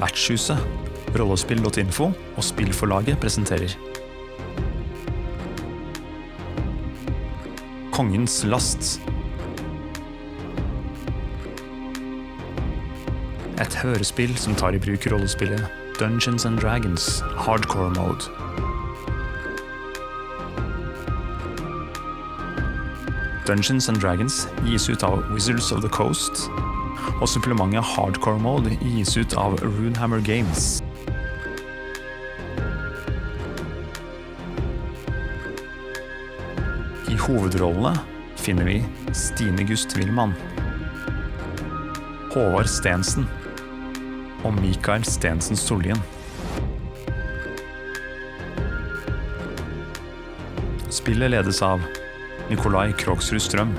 Vertshuset, rollespill.info og Spillforlaget presenterer Kongens last. Et hørespill som tar i bruk rollespillet Dungeons and Dragons hardcore mode. Dungeons and Dragons gis ut av Wizards of the Coast, og supplementet Hardcore Mode gis ut av Runehammer Games. I hovedrollene finner vi Stine Gust Wilman, Håvard Stensen og Mikael Stensen Sollien. Spillet ledes av Nikolai Krogsrud Strøm.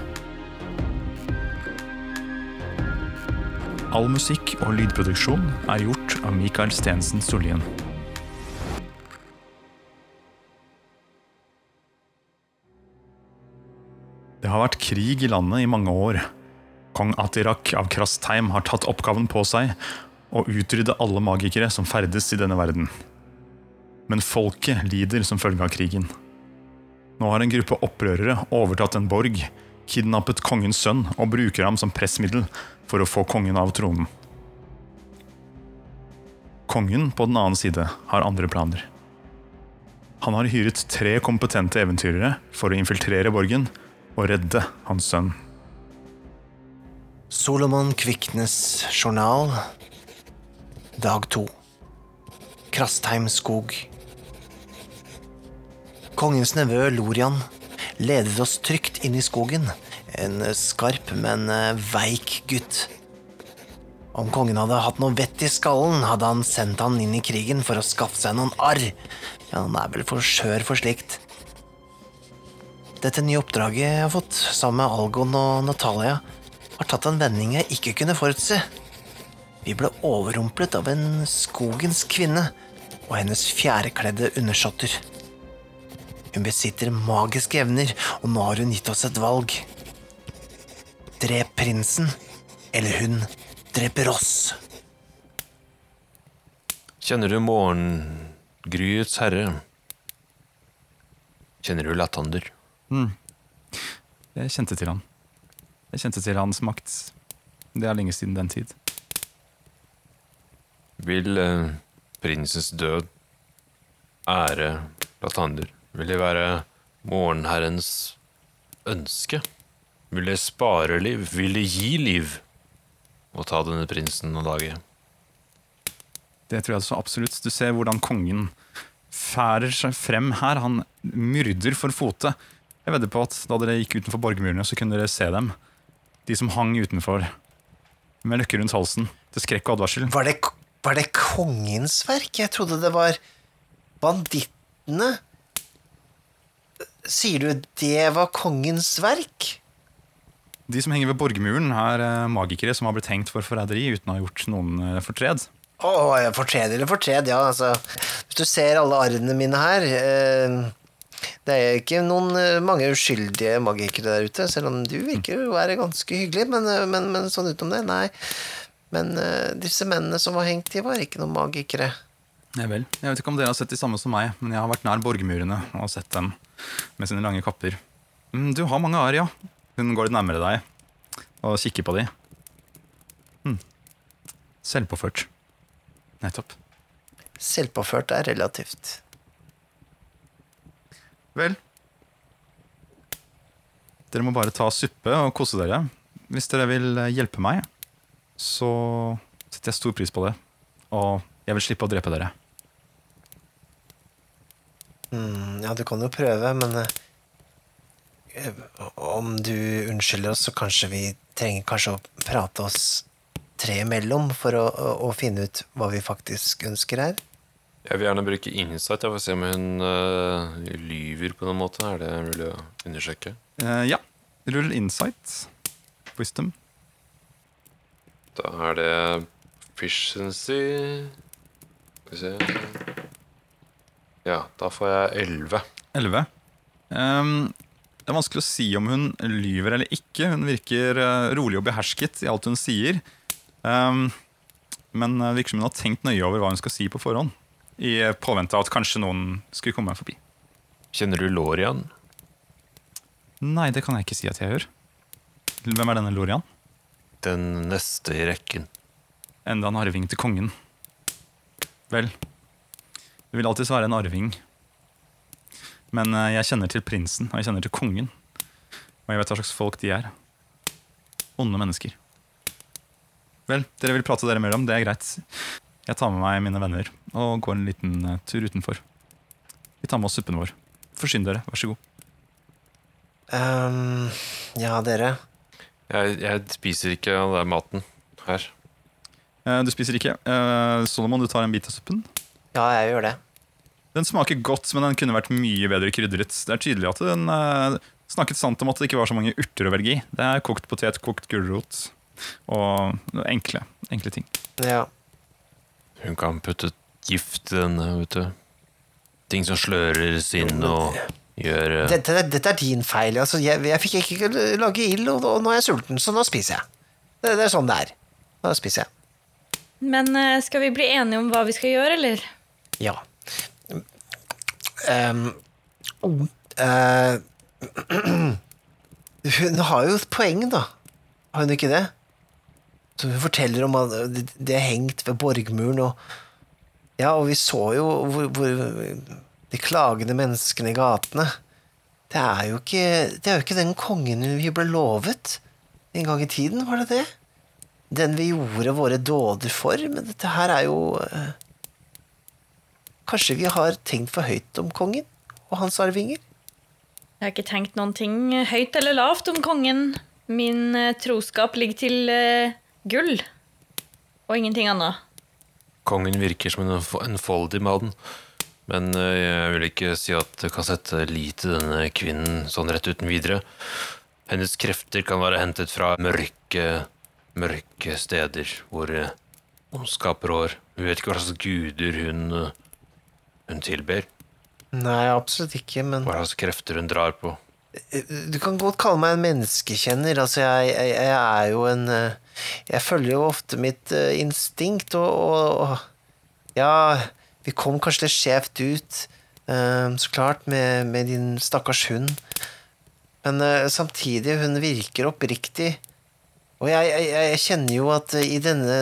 All musikk og lydproduksjon er gjort av Mikael Stensen Sollien. Det har vært krig i landet i mange år. Kong Atirak av Krastheim har tatt oppgaven på seg å utrydde alle magikere som ferdes i denne verden. Men folket lider som følge av krigen. Nå har en gruppe opprørere overtatt en borg, kidnappet kongens sønn og bruker ham som pressmiddel for å få kongen av tronen. Kongen på den annen side har andre planer. Han har hyret tre kompetente eventyrere for å infiltrere borgen og redde hans sønn. Solomon Kviknes journal. Dag to. Krastheim skog. Kongens nevø Lorian ledet oss trygt inn i skogen. En skarp, men eh, veik gutt. Om kongen hadde hatt noe vett i skallen, hadde han sendt han inn i krigen for å skaffe seg noen arr. Men han er vel for skjør for slikt. Dette nye oppdraget jeg har fått, sammen med Algon og Natalia, har tatt en vending jeg ikke kunne forutse. Vi ble overrumplet av en skogens kvinne og hennes fjærkledde undersåtter. Hun besitter magiske evner, og nå har hun gitt oss et valg. Drep prinsen, eller hun dreper oss. Kjenner du morgengryets herre? Kjenner du Lattander? Jeg kjente til han. Jeg kjente til hans makt. Det er lenge siden den tid. Vil eh, prinsens død ære Lattander? Vil det være morgenherrens ønske? Vil det spare liv? Vil det gi liv? Å ta denne prinsen og lage? Det tror jeg så absolutt. Du ser hvordan kongen færer seg frem her. Han myrder for fote. Jeg vedder på at da dere gikk utenfor borgermurene, så kunne dere se dem. De som hang utenfor med løkker rundt halsen. Til skrekk og advarsel. Var det, var det kongens verk? Jeg trodde det var bandittene. Sier du det var kongens verk? De som henger ved borgermuren, er eh, magikere som har blitt hengt for forræderi uten å ha gjort noen eh, fortred. Oh, ja, fortred eller fortred, ja. Altså, hvis du ser alle arrene mine her eh, Det er ikke noen eh, mange uskyldige magikere der ute, selv om du virker å være ganske hyggelig, men, men, men sånn utenom det, nei. Men eh, disse mennene som var hengt, de var ikke noen magikere. Jeg vet ikke om dere har sett de samme som meg, men jeg har vært nær borgermurene og sett dem med sine lange kapper. Mm, Du har mange arr, ja. Hun går litt nærmere deg og kikker på de. Hm. Selvpåført. Nettopp. Selvpåført er relativt. Vel. Dere må bare ta suppe og kose dere. Hvis dere vil hjelpe meg, så setter jeg stor pris på det. Og jeg vil slippe å drepe dere. Mm, ja, du kan jo prøve, men eh, om du unnskylder oss, så kanskje vi trenger kanskje å prate oss tre imellom for å, å, å finne ut hva vi faktisk ønsker her. Jeg vil gjerne bruke insight for å se om hun uh, lyver på noen måte. Er det mulig å undersøke? Uh, ja. Rull insight. Wisdom. Da er det efficiency Skal vi se Ja, da får jeg 11. 11. Um, det er vanskelig å si om hun lyver eller ikke. Hun virker eh, rolig og behersket i alt hun sier. Um, men eh, det virker som hun har tenkt nøye over hva hun skal si på forhånd. I eh, påvente av at kanskje noen skulle komme forbi. Kjenner du Lorian? Nei, det kan jeg ikke si at jeg gjør. Hvem er denne Lorian? Den neste i rekken. Enda en arving til kongen. Vel, det vil alltids være en arving. Men eh, jeg kjenner til prinsen, og jeg kjenner til kongen. Og jeg vet hva slags folk de er. Onde mennesker. Vel, dere vil prate dere mer om, det er greit. Jeg tar med meg mine venner og går en liten eh, tur utenfor. Vi tar med oss suppen vår. Forsyn dere, vær så god. Um, ja, dere. Jeg, jeg spiser ikke all den maten her. Uh, Du spiser ikke. Uh, Solomon, du tar en bit av suppen. Ja, jeg gjør det. Den smaker godt, men den kunne vært mye bedre krydret. Det er tydelig at den uh, snakket sant om at det ikke var så mange urter å velge i. Det er kokt potet, kokt gulrot og enkle, enkle ting. Ja. Hun kan putte gift i denne, vet du. Ting som slører sinn og gjør uh... Dette, dette er din feil. Altså, jeg, jeg fikk ikke lage ild, og, og nå er jeg sulten, så nå spiser jeg. Det, det er sånn det er. Nå spiser jeg. Men eh, skal vi bli enige om hva vi skal gjøre, eller? Ja. Um, eh, hun har jo et poeng, da. Har hun ikke det? Så hun forteller om at det, det er hengt ved borgmuren, og Ja, og vi så jo hvor, hvor de klagende menneskene i gatene Det er jo ikke Det er jo ikke den kongen vi ble lovet en gang i tiden, var det det? Den vi gjorde våre dåder for, men dette her er jo eh, Kanskje vi har tenkt for høyt om kongen og hans arvinger? Jeg har ikke tenkt noen ting høyt eller lavt om kongen. Min eh, troskap ligger til uh, gull. Og ingenting annet. Kongen virker som en enf- enfoldig mann. Men eh, jeg vil ikke si at du kan sette lit til denne kvinnen sånn rett uten videre. Hennes krefter kan være hentet fra mørke, mørke steder hvor ondskap rår. Vi vet ikke hva slags guder hun, hun tilber. Nei, absolutt ikke, men Hva slags krefter hun drar på. Du kan godt kalle meg en menneskekjenner. Altså, jeg, jeg, jeg er jo en eh, Jeg følger jo ofte mitt eh, instinkt, og, og, og Ja, vi kom kanskje litt skjevt ut, eh, så klart, med, med din stakkars hund. Men samtidig, hun virker oppriktig. Og jeg, jeg, jeg kjenner jo at i denne,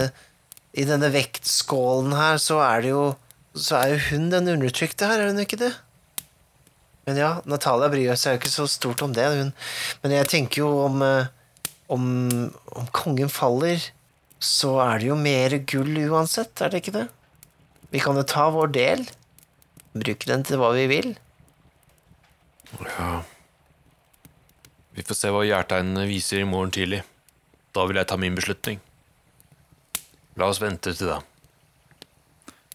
i denne vektskålen her, så er det jo Så er jo hun den undertrykte her, er hun ikke det? Men ja, Natalia bryr seg jo ikke så stort om det. Hun. Men jeg tenker jo om, eh, om Om kongen faller, så er det jo mer gull uansett, er det ikke det? Vi kan jo ta vår del. Bruke den til hva vi vil. Ja. Vi får se hva hjertegnene viser i morgen tidlig. Da vil jeg ta min beslutning. La oss vente til da.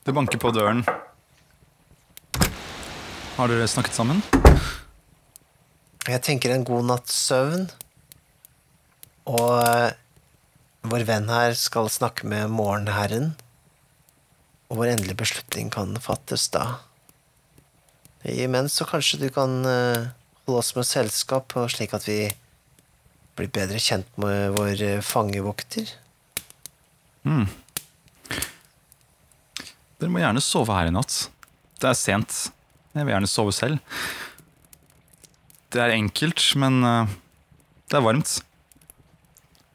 Det banker på døren. Har dere snakket sammen? Jeg tenker en god natts søvn. Og eh, vår venn her skal snakke med morgenherren. Og vår endelige beslutning kan fattes da. Imens så kanskje du kan eh, holde oss med selskap, og slik at vi blir bedre kjent med vår fangevokter. fangevokter. Dere må gjerne sove her i natt. Det er sent. Jeg vil gjerne sove selv. Det er enkelt, men eh, det er varmt.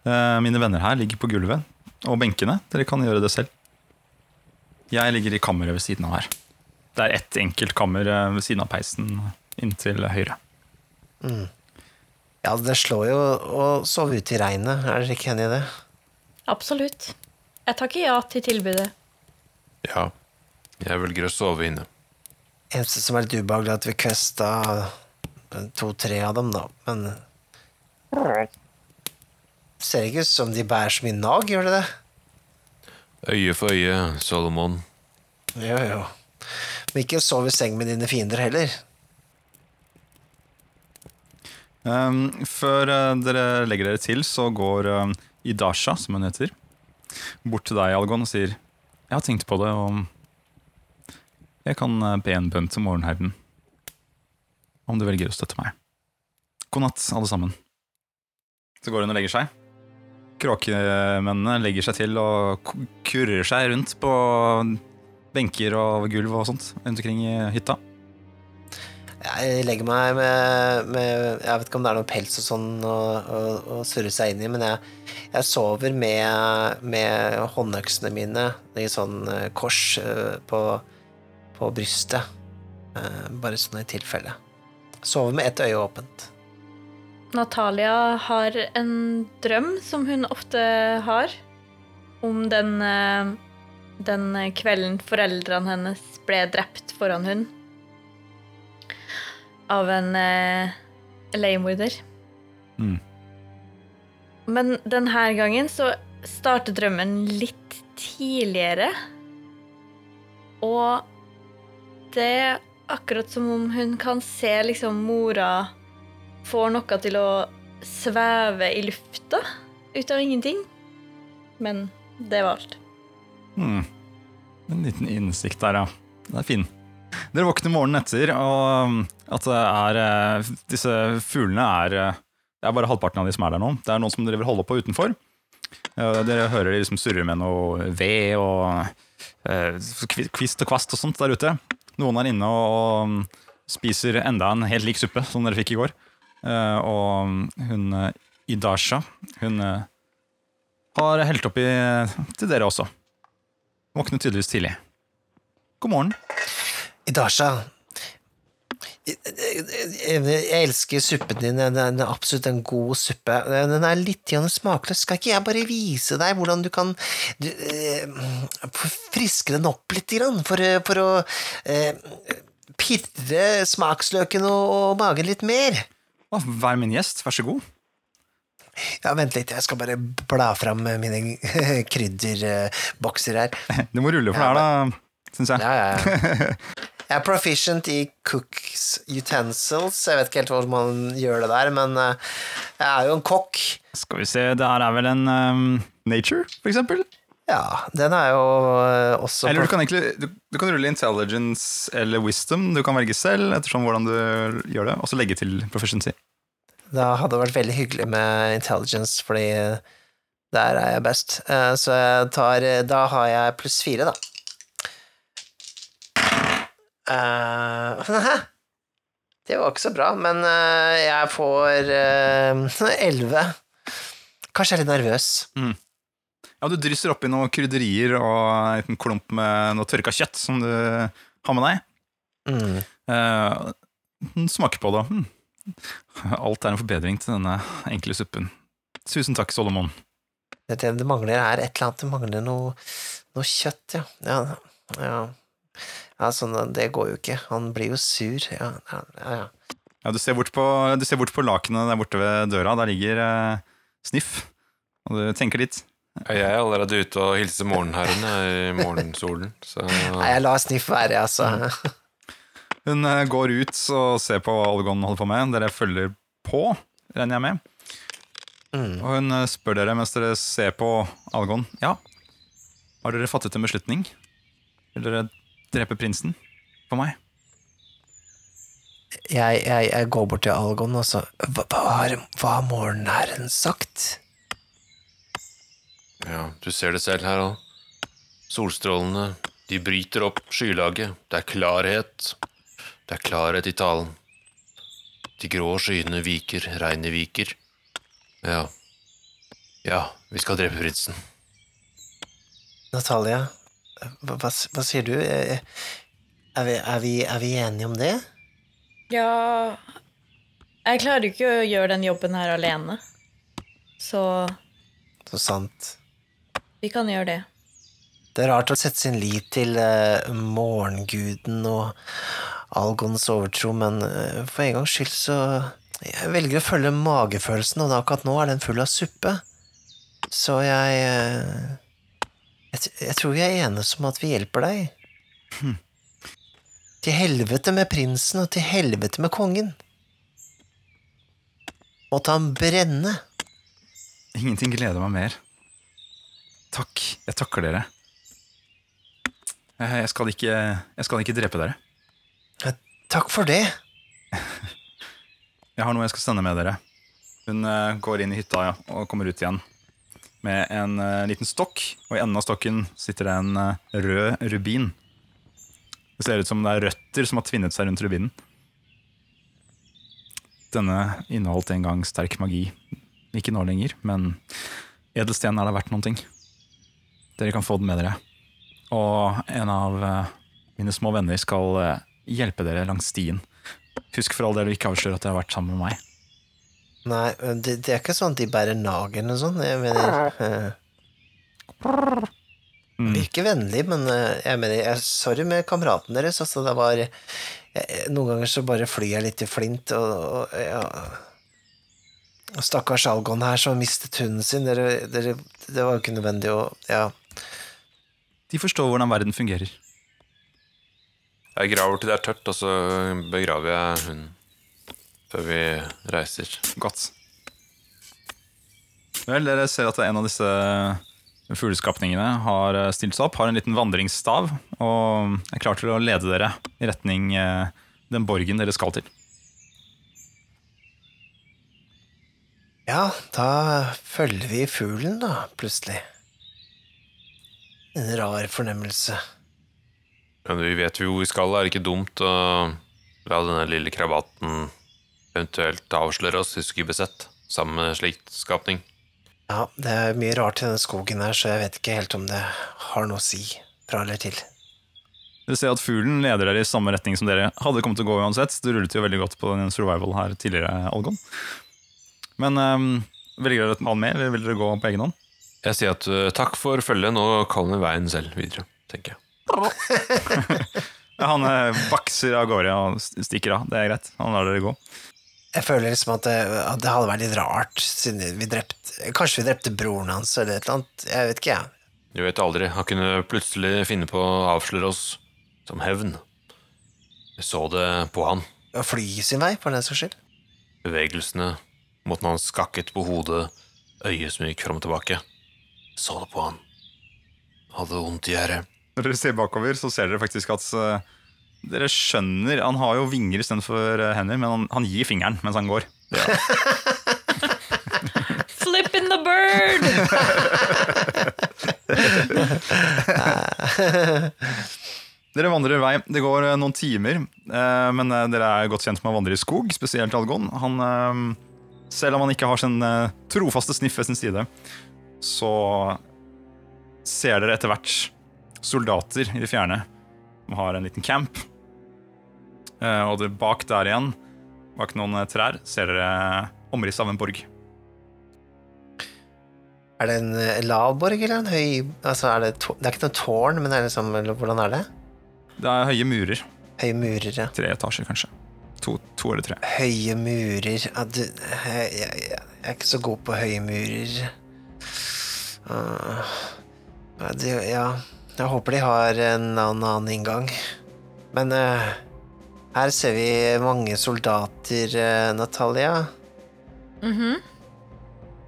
Eh, mine venner her ligger på gulvet og benkene. Dere kan gjøre det selv. Jeg ligger i kammeret ved siden av her. Det er ett enkelt kammer eh, ved siden av peisen inntil høyre. Ja, det slår jo å sove ute i regnet, er dere ikke enig i det? Absolutt. Jeg takker ja til tilbudet. Ja, jeg velger å sove inne. Eneste som er litt ubehagelig, er at vi kvesta to-tre av dem, da, men Ser ikke ut som de bærer så mye nag, gjør det det? Øye for øye, Solomon. Jo, jo. Men ikke sov i seng med dine fiender heller. Um, før uh, dere legger dere til, så går um, Idasha, som hun heter, bort til deg, Algon, og sier Jeg har tenkt på det, og jeg kan eh, be en bønn til morgenherden Om du velger å støtte meg. God natt, alle sammen. Så går hun og legger seg. Kråkemennene legger seg til og kurrer seg rundt på benker og gulv og sånt rundt omkring i hytta. Jeg legger meg med, med Jeg vet ikke om det er noe pels og sånn å, å, å surre seg inn i, men jeg, jeg sover med, med håndøksene mine i sånn eh, kors eh, på, på brystet. Eh, Bare sånn i tilfelle. Sover med ett øye åpent. Natalia har en drøm som hun ofte har, om den, den kvelden foreldrene hennes ble drept foran hun av en eh, leiemorder. Mm. Men denne gangen så starter drømmen litt tidligere. Og det er akkurat som om hun kan se liksom mora får noe til å sveve i lufta ut av ingenting. Men det var alt. Mm. En liten innsikt der, ja. Det er fin. Dere våkner morgenen etter, og um, at det er eh, Disse fuglene er eh, Det er bare halvparten av de som er der nå. Det er noen som driver holder på utenfor. Eh, Dere hører de liksom surre med noe ved og kvist og kvast og sånt der ute. Noen er inne og, um, spiser enda en helt lik suppe som dere fikk i går. Og um, hun Idasha, hun har helt oppi til dere også. Våkner tydeligvis tidlig. God morgen. Idasha, jeg, elsker suppen din. Den er absolutt en god suppe. Den er litt smakløs. Skal ikke jeg bare vise deg hvordan du kan du, eh, friske den opp litt, for, eh, for å eh, pirre smaksløken og, og magen litt mer? Å, vær min gjest, vær så god. Ja, Vent litt, jeg skal bare bla fram mine krydderbokser her. Du må rulle for det her, da, syns jeg. Ja, ja, ja. Jeg er proficient i cooks utensils. Jeg vet ikke helt hvordan man gjør det der, men eh, jeg er jo en kokk. Skal vi se, det her er vel en um, nature, for eksempel? Ja, den er jo eh, også Eller du kan egentlig du, du kan rulle intelligence eller wisdom. Du kan velge selv ettersom hvordan du gjør det, og så legge til proficiency. Da hadde det vært veldig hyggelig med intelligence, fordi der er jeg best. Eh, Så jeg tar Da har jeg pluss fire, da. Eh, Det var ikke så bra, men uh, jeg får eh, elleve. Kanskje jeg er litt nervøs. Ja, du drysser oppi noen krydderier og en liten klump med noe tørka kjøtt som du har med deg. Mm. Uh, smaker på det. Mm. Alt er en forbedring til denne enkle suppen. Tusen takk, Solomon. Det, det mangler her et eller annet. Det mangler noe, noe kjøtt, ja. Ja, ja. Ja sånn, det går jo ikke. Han blir jo sur. Ja, ja, ja. ja. Ja, du ser bort på, du ser bort på lakenet der borte ved døra. Der ligger eh, Sniff. Og du tenker litt. Ja, Jeg er allerede ute og hilser morgenherrene i morgensolen, så Nei, jeg lar Sniff være, altså. Hun eh, går ut og ser på hva Algon holder på med. Dere følger på, regner jeg med. Mm. Og hun eh, spør dere mens dere ser på Algon. Ja, har dere fattet en beslutning? Vil dere drepe prinsen for meg? Jeg, jeg, jeg går bort til Algon og så Hva, hva har, hva har morgenherren sagt? Ja, du ser det selv her òg. Solstrålene, de bryter opp skylaget. Det er klarhet. Det er klarhet i talen. De grå skyene viker, regnet viker. Ja. Ja, vi skal drepe prinsen. Natalia, hva, hva, sier du? Eh, Er vi, er, vi, er vi enige om det? Ja Jeg klarer jo ikke å gjøre den jobben her alene. Så Så sant. vi kan gjøre det. Det er rart å sette sin lit til uh, morgenguden og Algons overtro, men uh, for en gangs skyld så Jeg velger å følge magefølelsen, og akkurat nå er den full av suppe. Så jeg eh, jeg, jeg tror vi er enige om at vi hjelper deg. Til helvete med prinsen, og til helvete med kongen. Måtte han brenne. Ingenting gleder meg mer. Takk. Jeg takker dere. Eh, Jeg skal ikke, jeg skal ikke drepe dere. Takk for det. Jeg har noe jeg skal sende med dere. Hun eh, går inn i hytta ja, og kommer ut igjen. Med en uh, liten stokk, og i enden av stokken sitter det en uh, rød rubin. Det ser ut som det er røtter som har tvinnet seg rundt rubinen. Denne inneholdt en gang sterk magi. Ikke nå lenger, men edelsten er da verdt noen ting. Dere kan få den med dere. Og en av uh, mine små venner skal hjelpe dere langs stien. Husk for all del å ikke avsløre at dere har vært sammen med meg. Nei, det, det er ikke sånn at de bærer nag og sånn. sånt. Jeg mener eh, Virker vennlig, men uh, jeg mener jeg, Sorry med kameraten deres. Altså, det var jeg, Noen ganger så bare flyr jeg litt i flint, og, og ja Stakkars Algon her som mistet hunden sin. Dere, dere, det var jo ikke nødvendig å Ja. De forstår hvordan verden fungerer. Jeg graver til det er tørt, og så begraver jeg hunden før vi reiser. Godt. Vel, dere ser at en av disse fugleskapningene har eh, stilt seg opp, har en liten vandringsstav og er klar til å lede dere i retning eh, den borgen dere skal til. Ja, da følger vi fuglen, da, plutselig. En rar fornemmelse. Men vi vet jo hvor vi skal. Er det ikke dumt å la denne lille krabaten eventuelt avsløre oss i vi blir sett sammen med slikt skapning? Ja, det er mye rart i denne skogen her, så jeg vet ikke helt om det har noe å si fra eller til. Dere ser at fuglen leder dere i samme retning som dere hadde kommet til å gå uansett. Du rullet jo veldig godt på den survival her tidligere, Algon. Men um, velger dere et mann med, eller vil dere gå på egen hånd? Jeg sier at uh, takk for følget, nå kan vi veien selv videre, tenker jeg. Han eh, bakser av gårde og stikker av. Det er greit. Han lar dere gå. Jeg føler liksom at det, at det hadde vært litt rart, siden vi drepte Kanskje vi drepte broren hans, eller et eller annet. Jeg vet ikke, jeg. Du vet aldri, han kunne plutselig finne på å avsløre oss som hevn. Jeg så det på han. Å fly sin vei, for den saks skyld. Bevegelsene, måten han skakket på hodet, øyet som gikk fram og tilbake. Jeg så det på han. Hadde vondt i gjerdet. Når dere ser bakover, så ser dere faktisk at eh, Dere skjønner Han har jo vinger istedenfor uh, hender, men han, han gir fingeren mens han går. Flippin' the bird! Dere vandrer vei. Det går eh, noen timer, eh, men eh, dere er godt kjent med å vandre i skog, spesielt Algon. Han, eh, selv om han ikke har sin eh, trofaste sniff ved sin side, så ser dere etter hvert soldater i det fjerne har en liten camp. Eh, og det, bak der igjen, bak noen eh, trær, ser dere omriss av en borg. Er det en eh, lav borg eller en høy Altså, er det, det er ikke noe tårn, men er liksom, hvordan er det? Det er høye murer. Høye murer, ja. Tre etasjer, kanskje. To, to eller tre. Høye murer ja, du, jeg, jeg, jeg er ikke så god på høye murer. Uh, ja, det, ja, jeg håper de har en annen, inngang. Men uh, her ser vi mange soldater, uh, Natalia.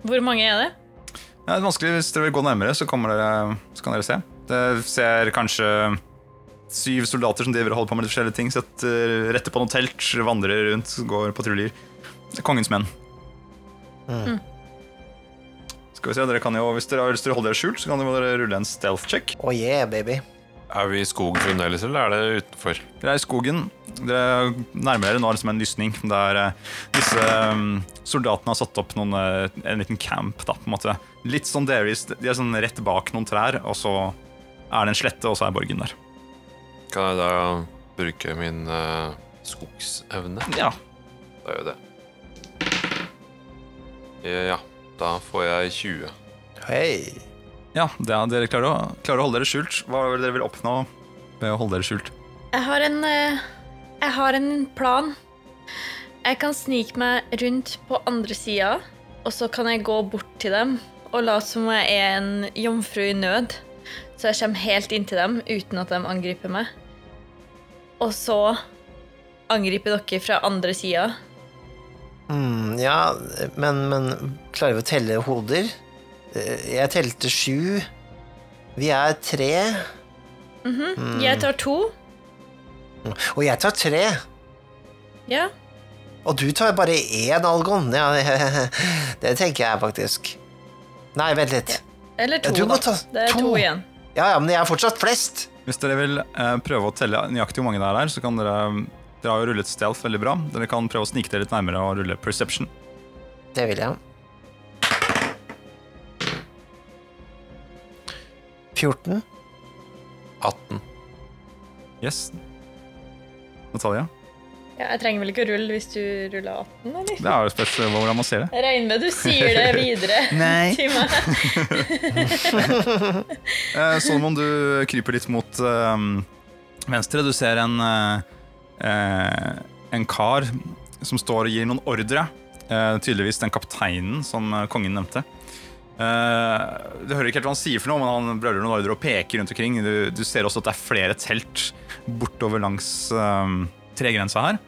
Hvor mange er det? Ja, det er vanskelig Hvis dere vil gå nærmere, så, dere, så kan dere se. Det ser kanskje syv soldater som driver og holder på med litt forskjellige ting. Setter, retter på noe telt, vandrer rundt, går patruljer. Det er kongens menn. Skal vi se, dere kan jo, Hvis dere har lyst til å holde dere skjult, så kan dere rulle en stealth check. Oh yeah, baby. Er vi i skogen fremdeles, eller er det utenfor? Dere er i skogen. Dere nærmer dere nå liksom en lysning der eh, disse um, soldatene har satt opp noen, eh, en liten camp. da, på en måte. Litt sånn Dairies. De er sånn rett bak noen trær, og så er det en slette, og så er borgen der. Kan jeg da bruke min uh, skogsevne? Ja, Da gjør jeg det. Ja, da får jeg 20. Hei. ja det er, Dere klarer å, klarer å holde dere skjult. Hva er det dere vil oppnå ved å holde dere skjult? Jeg har en eh, Jeg har en plan. Jeg kan snike meg rundt på andre sida, og så kan jeg gå bort til dem og late som jeg er en jomfru i nød. Så jeg kommer helt inntil dem uten at de angriper meg. Og så angriper dere fra andre sida. Mm, ja, men, men klarer vi å telle hoder? Eh, Jeg telte sju. Vi er tre. Jeg tar to. Og jeg tar tre. Ja. Og du tar bare én algon. Ja, det tenker jeg faktisk. Nei, vent litt. Eller to, da. ta Det er to. to igjen. Ja, ja, men jeg er fortsatt flest. Hvis dere vil eh, prøve å telle nøyaktig hvor mange det er her, så kan dere Dere har jo rullet stealth veldig bra. Dere kan prøve å snike dere litt nærmere og rulle perception. Det vil jeg. 14. 18. Yes. Natalia? Ja, jeg trenger vel ikke å rulle hvis du ruller 18, eller? Det er jo spørs hvordan man ser det. Jeg regner med du sier det videre Nei. til meg. Eh, Solomon, du kryper litt mot um, venstre. Du ser en, eh, eh, en kar som står og gir noen ordre. Eh, tydeligvis den kapteinen som eh, kongen nevnte. Eh, du hører ikke helt hva han sier, for noe, men han brøler noen ordre og peker rundt omkring. Du, du ser også at det er flere telt bortover langs eh, tregrensa her,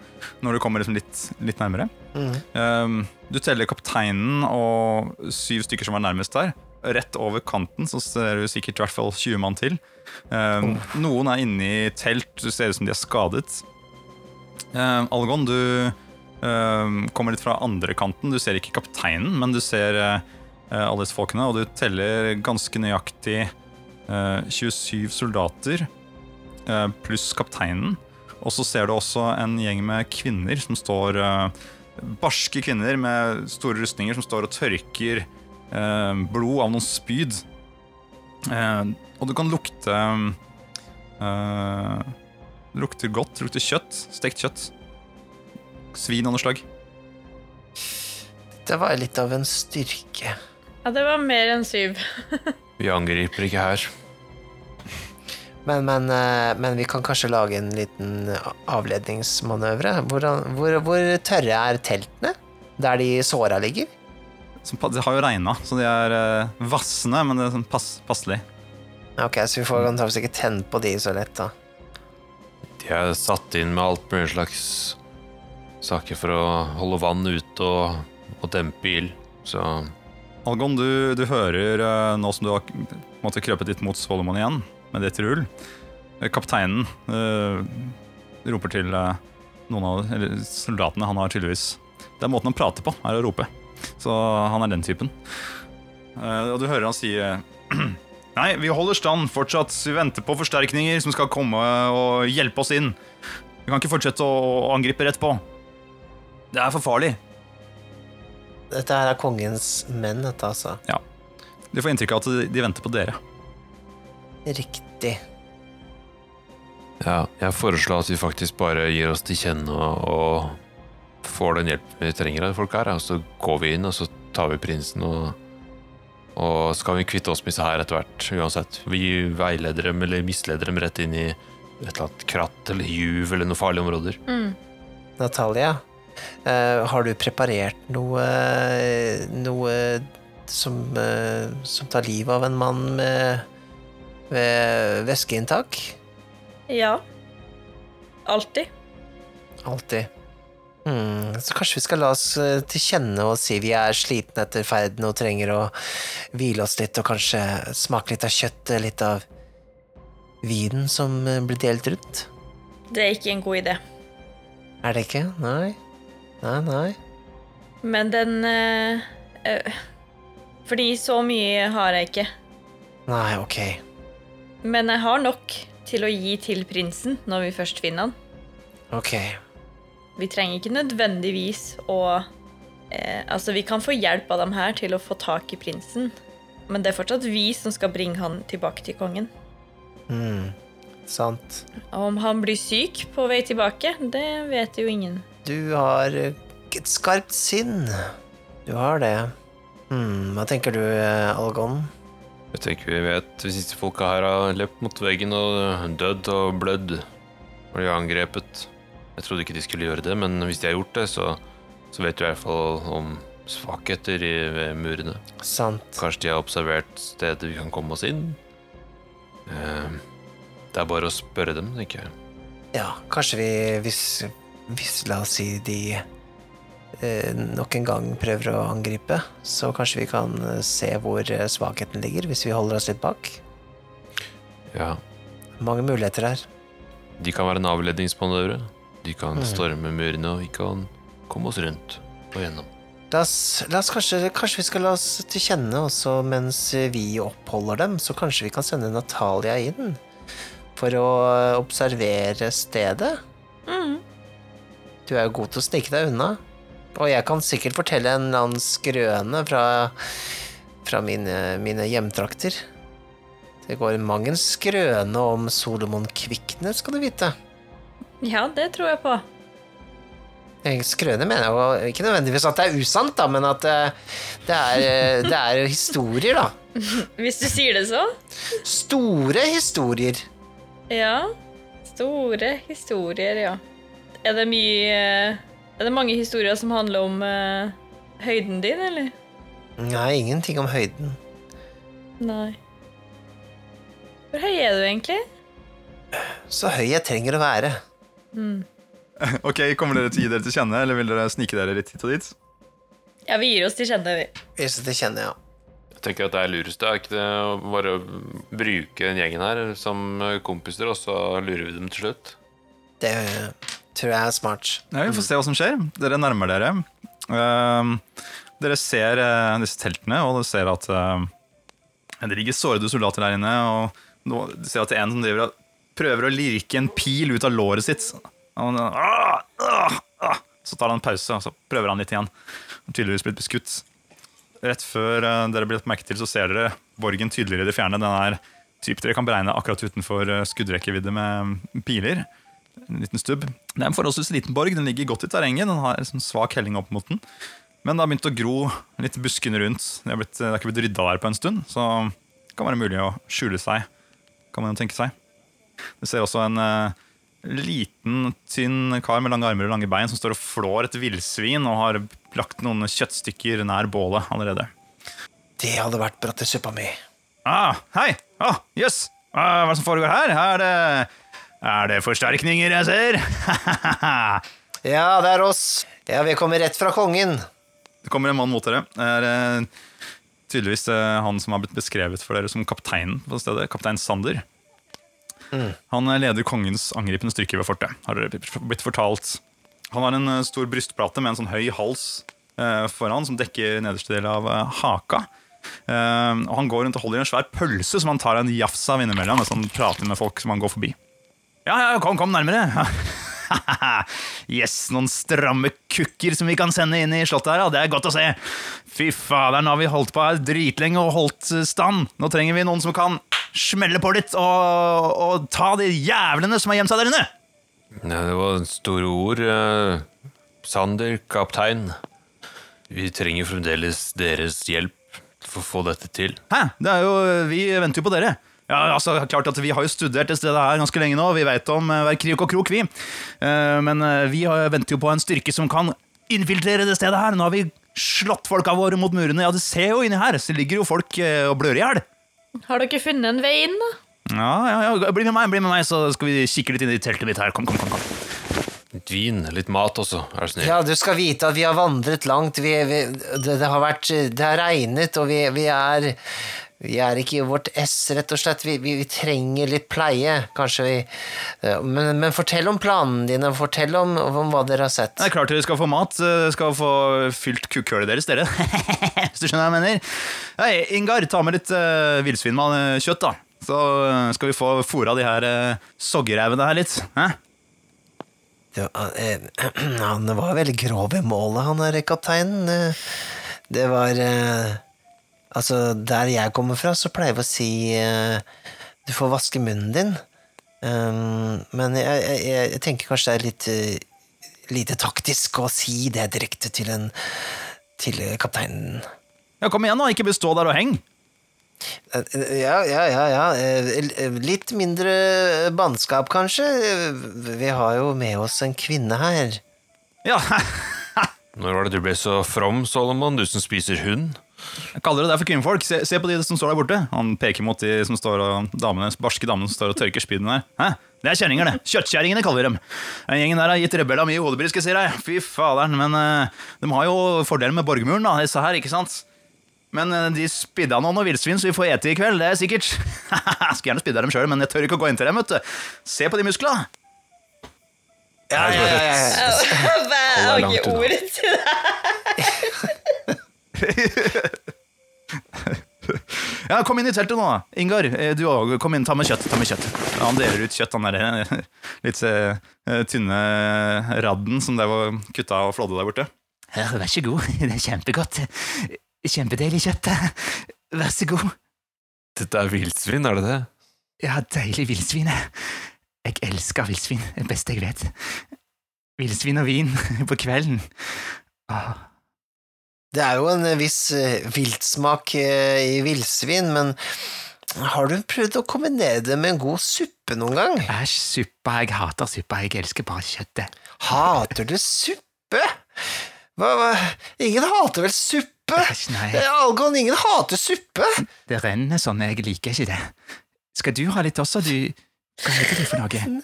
når du kommer liksom litt, litt nærmere. Eh, du teller kapteinen og syv stykker som var nærmest der. Rett over kanten så ser du sikkert i hvert fall 20 mann til. Eh, Noen er inne i telt, du ser ut som de er skadet. Eh, Algon, du uh, kommer litt fra andre kanten. Du ser ikke kapteinen, men du ser uh, alle disse folkene, og du teller ganske nøyaktig eh, 27 soldater pluss kapteinen. Og så ser du også en gjeng med kvinner som står Barske kvinner med store rustninger som står og tørker blod av noen spyd. Og du kan lukte eh, Det lukter godt. Det lukter kjøtt. Stekt kjøtt. Svin av noe slag. Det var litt av en styrke. Ja, det var mer enn syv. Vi angriper ikke her. Men, men, eh, men vi kan kanskje lage en liten avledningsmanøvre. Hvor, hvor, hvor tørre er teltene? Der de såra ligger? Det har jo regna, så de er eh, vassende, men det er sånn pass, passelig. Ok, så vi får antakeligvis ikke tenne på de så lett, da. De er satt inn med alt mulig slags saker for å holde vann ute og, og dempe ild. Så Algon, du, du hører eh, nå som du har måte krøpet litt mot Solomon igjen, med ditt rull. eh, Kapteinen eh, roper til noen av eller soldatene. Han har tydeligvis Det er måten han prater på, er å rope. Så han er den typen. Uh, og du hører han si Nei, vi holder stand fortsatt. Vi venter på forsterkninger som skal komme og hjelpe oss inn. Vi kan ikke fortsette å, angripe rett på. Det er for farlig. Dette er kongens menn, dette, altså. Du får inntrykk av at de, de venter på dere. Riktig. ja, jeg foreslår at vi faktisk bare gir oss til kjenne og, og får den hjelpen vi trenger av folk her. Og så går vi inn, og så tar vi prinsen og og så kan vi kvitte oss med disse her etter hvert, uansett. Vi veileder dem eller misleder dem rett inn i et eller annet kratt eller juv eller noen farlige områder. Natalia, uh, har du preparert noe Noe som, uh, som tar livet av en mann med, med væskeinntak? Ja. Alltid. Alltid. Hmm, så kanskje vi skal la oss eh, til kjenne og si vi er slitne etter ferden og trenger å hvile oss litt og kanskje smake litt av kjøttet, litt av vinen som eh, blir delt rundt? Det er ikke en god idé. Er det ikke? Nei? Nei, nei. Men den øh, øh, Fordi så mye har jeg ikke. Nei, ok. Men jeg har nok til å gi til prinsen når vi først finner han. Ok. Vi trenger ikke nødvendigvis å eh, Altså, vi kan få hjelp av dem her til å få tak i prinsen, men det er fortsatt vi som skal bringe han tilbake til kongen. Hmm, sant. Om han blir syk på vei tilbake, det vet jo ingen. Du har eh, et skarpt sinn. Du har det. Hmm, hva tenker du, eh, Algon? Jeg tenker vi vet hvis disse folka her har løpt mot veggen og dødd og blødd og de har angrepet. Jeg trodde ikke de skulle gjøre det, men hvis de har gjort det, så, så vet du i hvert fall om svakheter i, ved murene. Sant. Kanskje de har observert steder vi kan komme oss inn. Eh, det er bare å spørre dem, tenker jeg. Ja, kanskje vi Hvis, hvis la oss si de eh, nok en gang prøver å angripe, så kanskje vi kan eh, se hvor eh, svakheten ligger, hvis vi holder oss litt bak. Ja, Mange muligheter her. De kan være en avledningsmanøvre. De kan Mm. storme murene, og vi kan komme oss rundt og gjennom. La oss, la oss kanskje, kanskje vi skal la oss til kjenne også mens vi oppholder dem, så kanskje vi kan sende Natalia inn for å observere stedet. Du er jo god til å snike deg unna, og jeg kan sikkert fortelle en eller annen skrøne fra, fra mine, mine hjemtrakter. Det går mang en skrøne om Solomon Kvikne, skal du vite. Ja, det tror jeg på. Eh, Skrøne mener jo ikke nødvendigvis at det er usant, da, men at eh, det er, eh, det er historier, da. Hvis du sier det så. Store historier. Ja. Store historier, ja. Er det mye Er det mange historier som handler om uh, høyden din, eller? Nei, ingenting om høyden. Nei. Hvor høy er du egentlig? Så høy jeg trenger å være. Ok, Kommer dere til å gi dere til kjenne, eller vil dere snike dere litt hit og dit? Ja, vi gir oss til kjenne, vi. gir oss til kjenne, ja Jeg tenker at det er lurest det er ikke det å bare bruke den gjengen her som kompiser, og så lurer vi dem til slutt. Det tror jeg er smart. Ja, Vi får se hva som skjer. Dere nærmer dere. Uh, dere ser uh, disse teltene, og dere ser at uh, det ligger sårede soldater der inne. Og nå, du ser at det er en som driver og prøver å lirke en pil ut av låret sitt. «Ah, ah, ah». Så tar han en pause, og så prøver han litt igjen. Tydeligvis blitt beskutt. Rett før eh, dere blir merke til, så ser dere borgen tydeligere i det fjerne. Den er typ dere kan beregne akkurat utenfor eh, skuddrekkevidde med piler. En liten stubb. Det er en forholdsvis liten borg. Den ligger godt i terrenget. Den har en sånn svak helling opp mot den. Men det har begynt å gro litt buskene rundt. Det, har blitt, det er ikke blitt rydda der på en stund, så det kan være mulig å skjule seg. Kan man jo tenke seg. Du ser også en eh, liten, tynn kar med lange armer og lange bein som står og flår et villsvin og har lagt noen kjøttstykker nær bålet allerede. Det hadde vært brattesuppa mi. Ah, hei! Ah, Jøss! Ah, hva er det som foregår her? Er det, er det forsterkninger jeg ser? Ja, det er oss. Ja, vi kommer rett fra kongen. Det kommer en mann mot dere. Det er eh, tydeligvis eh, han som har blitt beskrevet for dere som kapteinen på stedet. Kaptein Sander. Han leder kongens angripende styrke ved fortet, har det blitt fortalt. Han har en eh, stor brystplate med en sånn høy hals eh, foran som dekker nederste del av eh, haka. Eh, og han går rundt og holder i en svær pølse som han tar en jafs av innimellom mens han prater med folk som han går forbi. Ja, ja, kom, kom nærmere. yes, noen stramme kukker som vi kan sende inn i slottet her, ja. Det er godt å se. Fy faderen, har vi holdt på her dritlenge og holdt stand. Nå trenger vi noen som kan smelle på litt og, og ta de jævlene som har gjemt seg der inne. Ja, det var store ord. eh, Sander, kaptein. Vi trenger fremdeles deres hjelp for å få dette til. Hæ? Det er jo, vi venter jo på dere. Ja, altså, klart at Vi har jo studert det stedet her ganske lenge nå. Vi vet om eh, hver krik og krok, vi. Eh, Men eh, vi venter jo på en styrke som kan infiltrere det stedet her. Nå har vi slått folka våre mot murene. Ja, det ser jo inni her. Så ligger jo folk og blør i hjel. Har dere funnet en vei inn, da? Ja, ja, ja, bli med meg, bli med meg, så skal vi kikke litt inn i teltet mitt her. Kom, kom, kom. kom. Litt vin, litt mat også, er du snill. Ja, du skal vite at vi har vandret langt. Vi, vi, det, det har vært Det har regnet, og vi, vi er vi er ikke i vårt ess, rett og slett. Vi, vi, vi trenger litt pleie, kanskje vi eh, men, men fortell om planene dine, fortell om, om hva dere har sett. Det er klart dere skal få mat. Dere Skal få fylt kukkhølet deres, dere. Hvis du skjønner hva jeg mener. Hei, Ingar, ta med litt uh, villsvinkjøtt, da. Så eh, skal vi få fôra de her uh, soggerevene her litt. Hæ? Det, var- uh, han var veldig grov i målet, han der kapteinen. Eh, Det var eh, Altså, der jeg kommer fra, så pleier vi å si uh, Du får vaske munnen din. Um, men jeg, jeg, jeg tenker kanskje det er litt uh, lite taktisk å si det direkte til en til kapteinen. Ja, Kom igjen, da. Ikke bestå der og heng. Eh, Ja, ja, ja, ja. Litt mindre bannskap, kanskje. Vi har jo med oss en kvinne her. Ja, Når var det du ble så from, Solomon, du som spiser hund? Jeg kaller det der for kvinnfolk. Se, se på de som står der borte. Han peker mot de som står og damene, barske damene som står og tørker spydene der. Hæ? Det er kjerringer, det. Kjøttkjerringene kaller vi dem. Den gjengen der har gitt rebella mye hodebry, skal jeg si deg. Fy faderen. Men uh, de har jo fordelen med borgmuren, da, disse her, ikke sant? Men uh, de spidda nå og villsvin så vi får ete i kveld, det er sikkert. Skulle gjerne spidda dem sjøl, men jeg tør ikke å gå inn til dem, vet du. Se på de muskla. Ja, ja, ja, Hva Jeg ikke unna. til det. Ja, kom inn i teltet nå, da. Ingar, eh, du òg. Kom inn, ta med kjøtt. ta med kjøtt. Ja, han deler ut kjøtt, han derre eh, litt uh, tynne radden som det var kutta og flådde der borte. Her, vær så god. Det er kjempegodt. Kjempedeilig kjøtt. Vær så god. Dette er villsvin, er det det? Ja, deilig villsvin. Jeg elsker villsvin. Det beste jeg vet. Villsvin og vin på kvelden. Åh. Det er jo en viss eh, viltsmak eh, i villsvin, men har du prøvd å kombinere det med en god suppe noen gang? Æsj, suppe. Jeg hater suppe. Jeg elsker bare kjøttet. Hater du suppe? Hva, hva? Ingen hater vel suppe? Æsj, nei. Algon, ingen hater suppe. Det renner sånn. Jeg liker ikke det. Skal du ha litt også, du? Hva heter du for noe?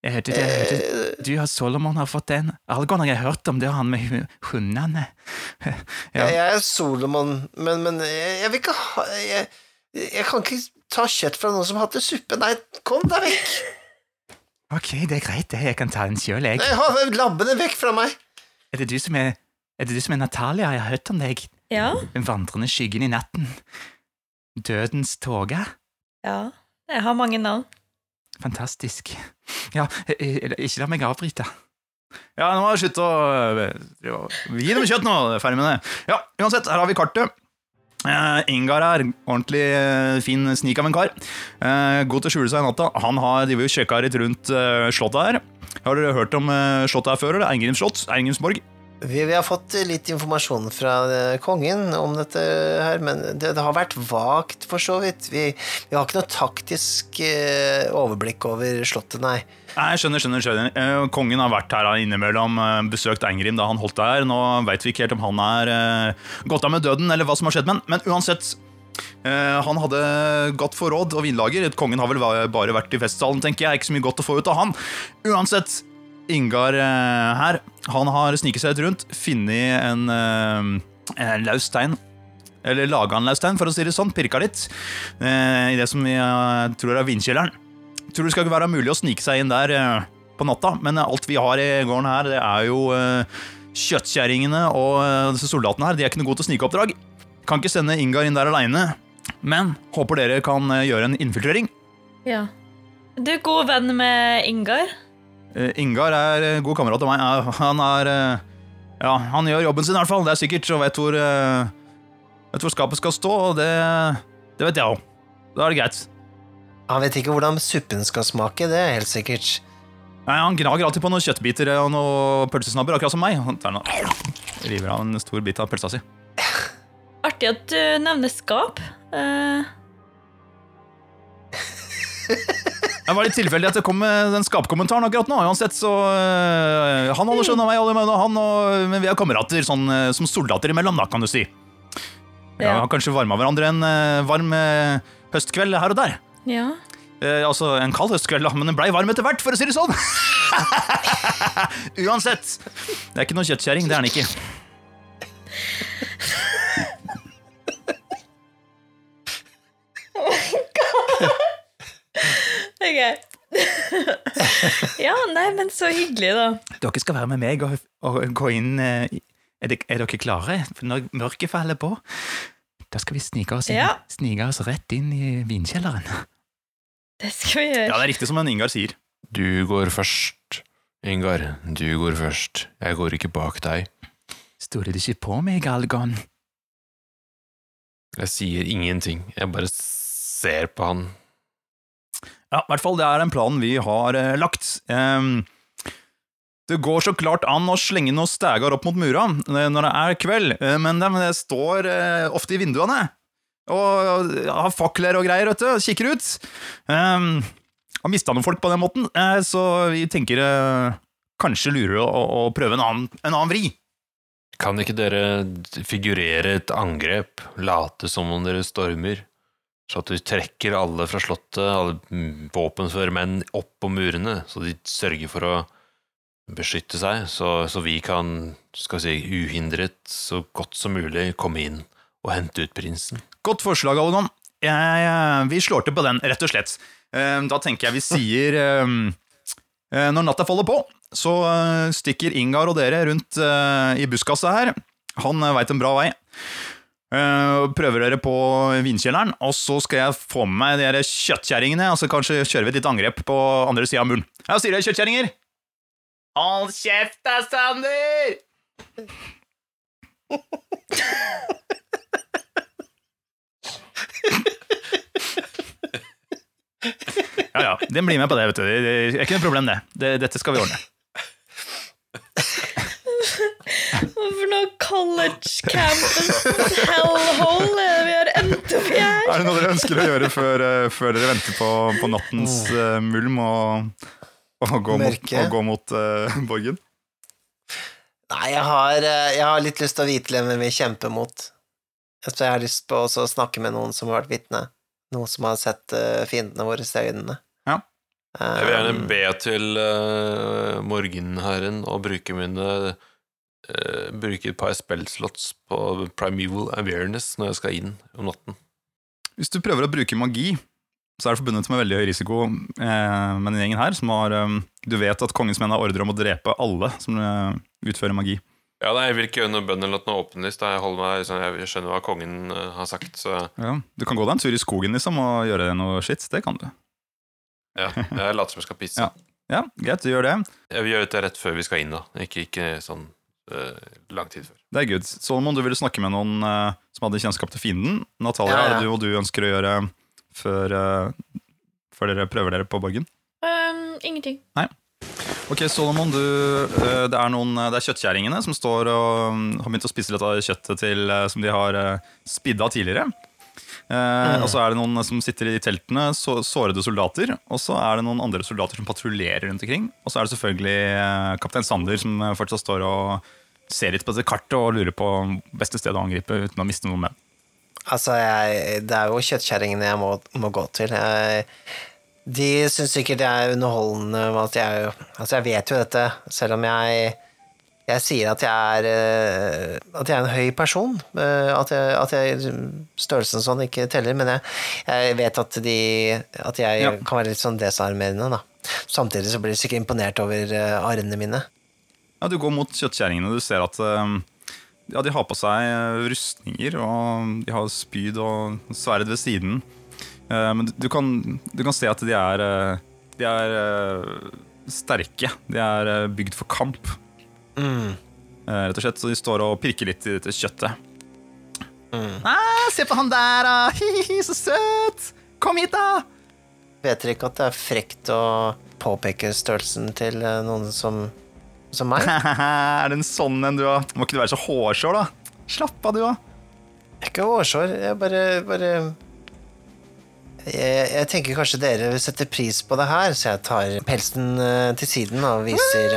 Jeg hørte det, jeg heter, du og Solomon har fått den. Algon har jeg hørt om, det er han med hundene. Ja. Jeg er Solomon, men, men jeg, jeg vil ikke ha jeg, jeg kan ikke ta kjøtt fra noen som hater suppe. Nei, kom deg vekk! Ok, det er greit, det. Jeg kan ta den sjøl, jeg. Nei, ha labbene vekk fra meg! Er det du som er Er det du som er Natalia? Jeg har hørt om deg. Ja. Den vandrende skyggen i natten. Dødens tåke. ja. Jeg har mange navn. Fantastisk. Ja, eh, eh, ikke la meg avbryte. Ja, nå må jeg slutte å eh, og- Gi dem kjøtt nå! Ferdig med det. Ja, uansett, her har vi kartet. Uh, Ingar er ordentlig uh, fin snik av en kar. Uh, god til å skjule seg i natta. Han har driver jo sjekka litt rundt uh, slottet her. Har dere hørt om slottet her før? eller? Eingrims slott? Vi, vi har fått litt informasjon fra eh, kongen om dette her, men det, det har vært vagt, for så vidt. Vi, vi har ikke noe taktisk eh, overblikk over slottet, nei. Nei, jeg skjønner, skjønner, skjønner. Eh, kongen har vært her innimellom, eh, besøkt Eingrim da han holdt der. Nå veit vi ikke helt om han er eh, gått av med døden, eller hva som har skjedd med han. Men uansett, han hadde godt forråd og vinlager. Kongen har vel bare vært i festsalen, tenker jeg. Ikke så mye godt å få ut av han. Uansett, Ingar eh, her, han har sniket seg litt rundt, funnet en, eh, en løs stein. Eller laga en løs stein, for å si det sånn. Pirka litt eh, i det som vi tror er vindkjelleren. Tror det skal ikke være mulig å snike seg inn der på natta, men alt vi har i gården her, det er jo eh, kjøttkjerringene og disse soldatene her. De er ikke noe gode til snikeoppdrag. Kan ikke sende Ingar inn der aleine, men håper dere kan gjøre en infiltrering. Ja. Du er god venn med Ingar. Eh, Ingar er eh, god kamerat av meg. Han er eh, Ja, han gjør jobben sin i hvert fall, det er sikkert, og vet hvor Vet hvor skapet skal stå, og det, det vet jeg òg. Da er det greit. Han vet ikke hvordan suppen skal smake, det er helt sikkert. Nei, Han gnager alltid på noen kjøttbiter og noen pølsesnabber, akkurat som meg. Han river av en stor bit av pølsa si. Artig at du nevner skap. Eh, Det var litt tilfeldig at det kom med den skapkommentaren akkurat nå. Uansett, så øh, Han holder skjønn av meg, og han, og, men vi er kamerater sånn, øh, som soldater imellom, da, kan du si. Ja. har kanskje varma hverandre en øh, varm øh, høstkveld her og der. ja. Eh, altså en kald høstkveld, da, men den blei varm etter hvert, for å si det sånn. Uansett. Det er ikke noe kjøttkjerring, det er den ikke. Ok. ja, nei, men så hyggelig, da. Dere skal være med meg og, og gå inn eh, er, det, er dere klare? For når mørket faller på, da skal vi snike oss, inn, Ja. snike oss rett inn i vinkjelleren. Det skal vi gjøre. Ja, det er riktig som en Ingar sier. Du går først, Ingar. Du går først. Jeg går ikke bak deg. Stoler du ikke på meg, Algon? Jeg sier ingenting. Jeg bare ser på han. Ja, i hvert fall det er en plan vi har eh, lagt. Um, det går så klart an å slenge noen stegar opp mot mura eh, når det er kveld, eh, men de de står eh, ofte i vinduene og har fakler og greier, vet du, og kikker ut. Um, har mista noen folk på den måten, eh, så vi tenker eh, kanskje lurer å, å prøve en annen, en annen vri. Kan ikke dere figurere et angrep, late som om dere stormer, så at du trekker alle fra slottet, alle våpenføre menn, opp på murene, så de sørger for å beskytte seg, så, så vi kan, skal vi si, uhindret, så godt som mulig komme inn og hente ut prinsen? Godt forslag, Algon. Eh, vi slår til på den, rett og slett. Eh, Da tenker jeg vi sier eh, Når natta faller på, så stikker Ingar og dere rundt i buskaset her. Han veit en bra vei. Og prøver dere på vinkjelleren, og så skal jeg få med meg de kjøttkjerringene, og så kanskje kjører vi et lite angrep på andre sida av muren. Ja, sier dere kjøttkjerringer? Hold kjeft da, Sander! Ja, ja. Den blir med på det, vet du. Det er ikke noe problem, det. Dette skal vi ordne. Hvorfor noe college campus hellhole er det vi har endt opp i her? Er det noe dere ønsker å gjøre før, eh, før dere venter på, på nattens uh, mulm og, og gå mot, og gå mot uh, borgen? Nei, jeg har, jeg har litt lyst til å vite hvem vi kjemper mot. Jeg har lyst på også å snakke med noen som har vært vitne. Noen som har sett fiendene våre i øynene. Ja. Jeg vil gjerne be til uh, Morgenherren å bruke mine eh, Bruke et par spellslots på Primeval Awareness når jeg skal inn om natten. Hvis du prøver å bruke magi, så er det forbundet med veldig høy risiko eh, med den gjengen her. Som har, eh, du vet at kongens menn har ordre om å drepe alle som eh, utfører magi. Ja, nei, Jeg vil ikke gjøre noe bønn eller noe åpenlyst. Jeg, holder meg, liksom, jeg skjønner hva kongen eh, har sagt, så Ja, du kan gå deg en tur i skogen liksom, og gjøre noe shit. Det kan du. ja, jeg later som jeg skal pisse. Ja. Ja, Greit, du gjør det. Jeg vil gjøre dette rett før vi skal inn, da. Ikke, ikke sånn lang tid før. Det er good. Solomon, du ville snakke med noen uh, som hadde kjennskap til fienden. Natalia, Ja, ja. er det du og du ønsker å gjøre før, uh, før dere prøver dere på borgen? Um, ingenting. Ok, Solomon, du, uh, det er noen Det er kjøttkjerringene som står og um, har begynt å spise litt av kjøttet til, eh, som de har uh, spidda tidligere. Mm. Og så er det noen som sitter i teltene, så, sårede soldater. Og så er det noen andre soldater som patruljerer rundt omkring. Og så er det selvfølgelig eh, kaptein Sander som eh, fortsatt står og ser litt på dette kartet og lurer på beste sted å angripe uten å miste noen menn. Altså, jeg, det er jo kjøttkjerringene jeg må, må gå til. Jeg, de syns sikkert det er underholdende at jeg Altså, jeg vet jo dette, selv om jeg jeg sier at jeg er eh, At jeg er en høy person. eh, At, jeg, at jeg, størrelsen sånn ikke teller. Men jeg, jeg vet at de At jeg Ja. kan være litt sånn desarmerende, da. Samtidig så blir de sikkert imponert over eh, arrene mine. Ja, Du går mot kjøttkjerringene, du ser at eh, ja, de har på seg eh, rustninger, og de har spyd og sverd ved siden. Eh, Men du kan, du kan se at de er, eh, de er sterke. De er bygd for kamp, Mm. eh, rett og slett. Så de står og pirker litt i dette kjøttet. Mm. Ah, se på han der, da! Hihi, så søt! Kom hit, da! Vet dere ikke at det er frekt å påpeke størrelsen til noen som, som meg? er det en sånn en du har? Må ikke du være så hårsår, da? Slapp av, du òg. Jeg er ikke hårsår, jeg bare, bare jeg, jeg tenker kanskje dere vil sette pris på det her, så jeg tar pelsen eh, til siden og viser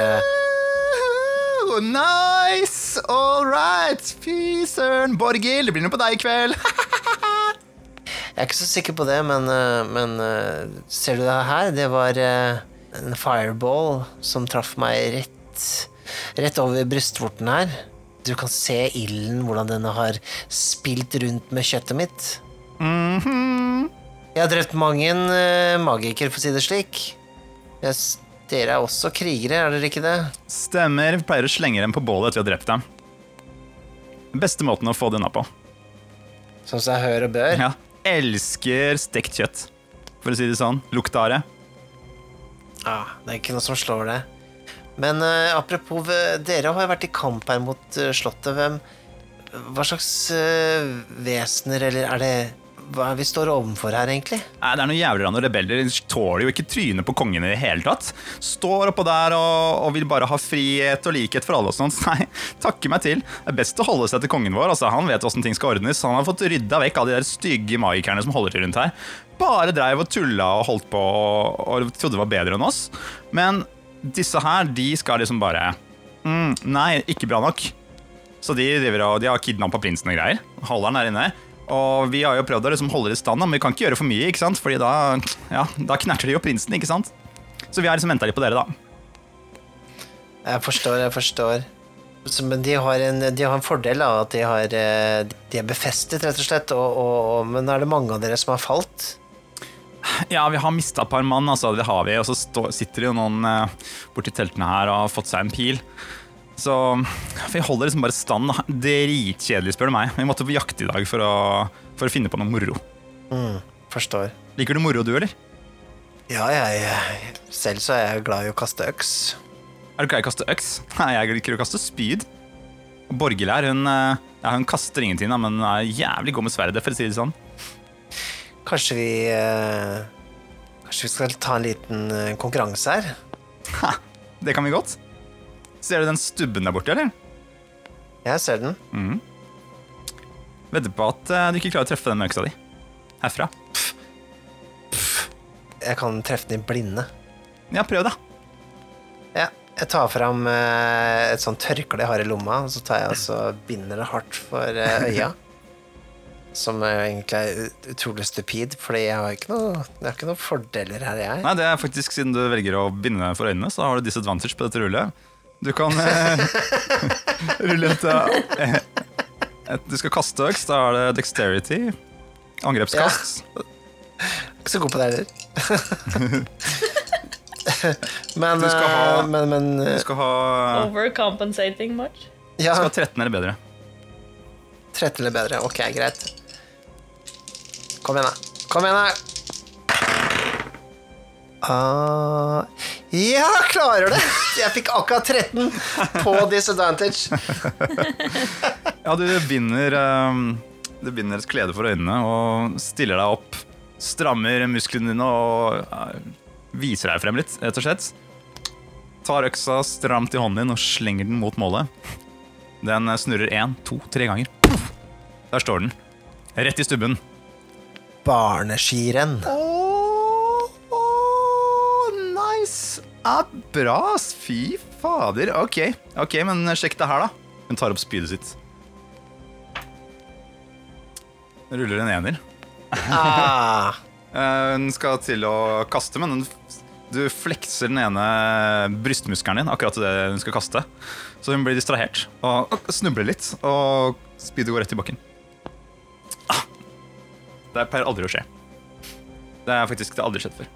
Oh, nice! All right! Fy søren, Borghild, det blir noe på deg i kveld. Jeg er ikke så sikker på det, men, eh, men ser du det her? Det var en fireball som traff meg rett, rett over brystvorten her. Du kan se ilden, hvordan denne har spilt rundt med kjøttet mitt. Mhm. Jeg har drept mange uh, magikere, for å si det slik. Jeg, dere er også krigere, er dere ikke det? Stemmer. Vi pleier å slenge dem på bålet etter vi har drept dem. Beste måten å få det unna på. Som jeg hør og bør. Ja. Elsker stekt kjøtt, for å si det sånn. Lukta av det. Ah, det er ikke noe som slår det. Men uh, apropos, dere har jo vært i kamp her mot uh, Slottet. Hvem Hva slags uh, vesener, eller er det Hva er vi står overfor her, egentlig? Nei, Det er noen jævler av noen rebeller. De tåler jo ikke trynet på kongen i det hele tatt. Står oppå der og, og vil bare ha frihet og likhet for alle og sånt. Nei, takke meg til. Det er best å holde seg til kongen vår. Altså, han vet åssen ting skal ordnes. Han har fått rydda vekk alle de der stygge magikerne som holder til rundt her. Bare dreiv og tulla og holdt på og, og trodde det var bedre enn oss. Men disse her, de skal liksom bare mm, Nei, ikke bra nok. Så de, driver og, de har kidnappa prinsen og greier. Holder han der inne. Og vi har jo prøvd å liksom holde det i stand, men vi kan ikke gjøre for mye, ikke sant? Fordi da, ja, da knerter de jo prinsen, ikke sant? Så vi har liksom venta litt på dere, da. Jeg forstår, jeg forstår. Men de har, en, de har en fordel av at de, har, eh, de er befestet, rett og slett. Og, og, og, men er det mange av dere som har falt? Ja, vi har mista et par mann, altså. Det har vi. Og så stå, sitter det jo noen eh, borti teltene her og har fått seg en pil. Så vi holder liksom bare stand. da. Dritkjedelig, spør du meg. Vi måtte på jakt i dag for å, for å finne på noe moro. Mm, forstår. Liker du moro, du, eller? Ja, jeg Selv så er jeg glad i å kaste øks. Er du glad i å kaste øks? Nei, jeg liker å kaste spyd. Borghild her, hun, eh, ja, hun kaster ingenting, men hun er jævlig god med sverdet, for å si det sånn. Kanskje vi eh, Kanskje vi skal ta en liten eh, konkurranse her? Ha, det kan vi godt. Ser du den stubben der borte, eller? Jeg ser den. Mm. Vedder på at eh, du ikke klarer å treffe den med øksa di. Herfra. Jeg kan treffe den i blinde. Ja, prøv, da. Ja, jeg tar fram et sånt tørkle jeg har i lomma, og så tar jeg og binder det hardt for øya. Som eh, egentlig er utrolig stupid, fordi jeg har ikke noe, jeg har ikke noen fordeler her, jeg. Nei, det er faktisk Siden du velger å binde for øynene, så har du disadvantage på dette rullet. Du kan eh, rulle et, eh, et Du skal kaste øks. Da er det dexterity. Angrepskast. Ikke så god på det heller. men, Du skal ha- eh, men, men Du eh, skal ha, Overcompensating much? du skal ha 13 eller bedre. 13 eller bedre. Ok, greit. Kom igjen, da. Kom igjen, da. Ah, ja, klarer det! Jeg fikk akkurat 13 på disadvantage. Ja, du binder eh, Du binder et klede for øynene og stiller deg opp. Strammer musklene dine og eh, viser deg frem litt, rett og slett. Tar øksa stramt i hånden din og slenger den mot målet. Den snurrer én, to, tre ganger. Der står den. Rett i stubben. Barneskirenn. Åh, nice! Ja, bra. Fy fader. Ok, ok, men sjekk det her, da. Hun tar opp spydet sitt. Ruller en ener. Ah, Eh, Hun skal til å kaste, men hun, du flekser den ene brystmuskelen din akkurat til det hun skal kaste. Så hun blir distrahert og snubler litt, og spydet går rett i bakken. Det pleier aldri å skje. Det er faktisk det aldri skjedd før.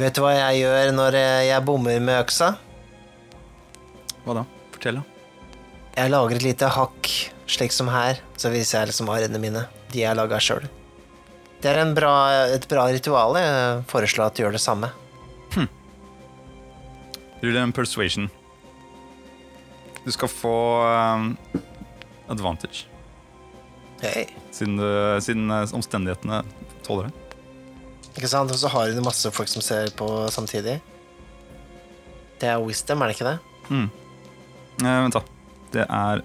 vet du hva jeg gjør når eh, jeg bommer med øksa? Hva da? Fortell, da. Jeg lager et lite hakk, slik som her. Så viser jeg liksom arrene mine. De jeg laga sjøl. Det er en bra, et bra ritual. Jeg foreslår at du gjør det samme. Rull en persuasion. Du skal få um, advantage, Hei. siden, siden eh, omstendighetene tåler det. Ikke sant? Og så har hun masse folk som ser på samtidig. Det er wisdom, er det ikke det? Eh, vent, da. Det er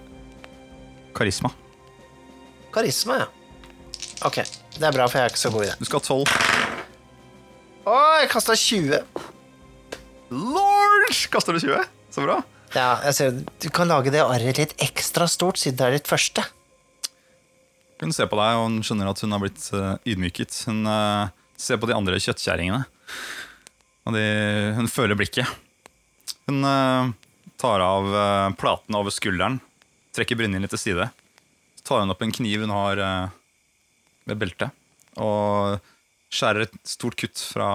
karisma. Karisma, ja. Ok, det er bra, for jeg er ikke så god i det. Du skal ha tolv. Å, jeg kasta 20. Lord! Kaster du 20? Så bra. Ja, jeg ser, Du kan lage det arret litt ekstra stort, siden det er ditt første. Hun ser på deg, og hun skjønner at hun har blitt eh, ydmyket. Hun eh, ser på de andre kjøttkjerringene, og de, hun føler blikket. Hun eh, tar av uh, platen over skulderen, trekker brynjen litt til side. Så tar hun opp en kniv hun har ved beltet, og skjærer et stort kutt fra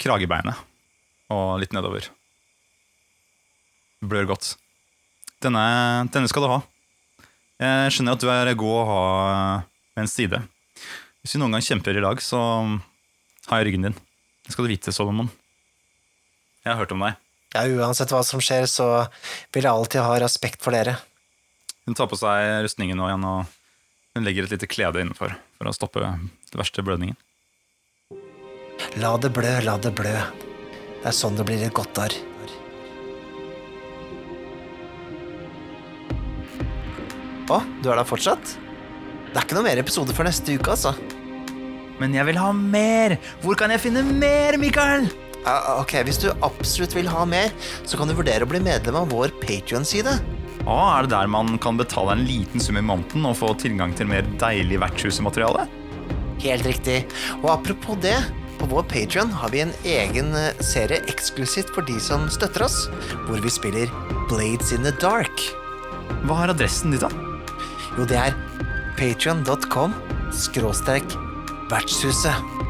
kragebeinet og litt nedover. Blør godt. Denne, denne skal du ha. Jeg skjønner at du er god å ha ved en side. Hvis vi noen gang kjemper i lag, så har jeg ryggen din. Det skal du vite, Solomon. Jeg har hørt om deg. Ja, Uansett hva som skjer, så vil jeg alltid ha respekt for dere. Hun tar på seg rustningen nå igjen, og hun legger et lite klede innenfor for å stoppe det verste blødningen. La det blø, la det blø. Det er sånn det blir et godt arr. Å, du er der fortsatt? Det er ikke noe mer episode før neste uke, altså. Men jeg vil ha mer! Hvor kan jeg finne mer, Mikael? Uh, ok, Hvis du absolutt vil ha mer, så kan du vurdere å bli medlem av vår Patrion-side. Ah, er det der man kan betale en liten sum i måneden og få tilgang til mer deilig vertshusmateriale? Helt riktig. Og apropos det, på vår Patrion har vi en egen eh, serie eksklusivt for de som støtter oss, hvor vi spiller Blades in the Dark. Hva er adressen ditt, da? Jo, det er patrion.com skråstrek vertshuset.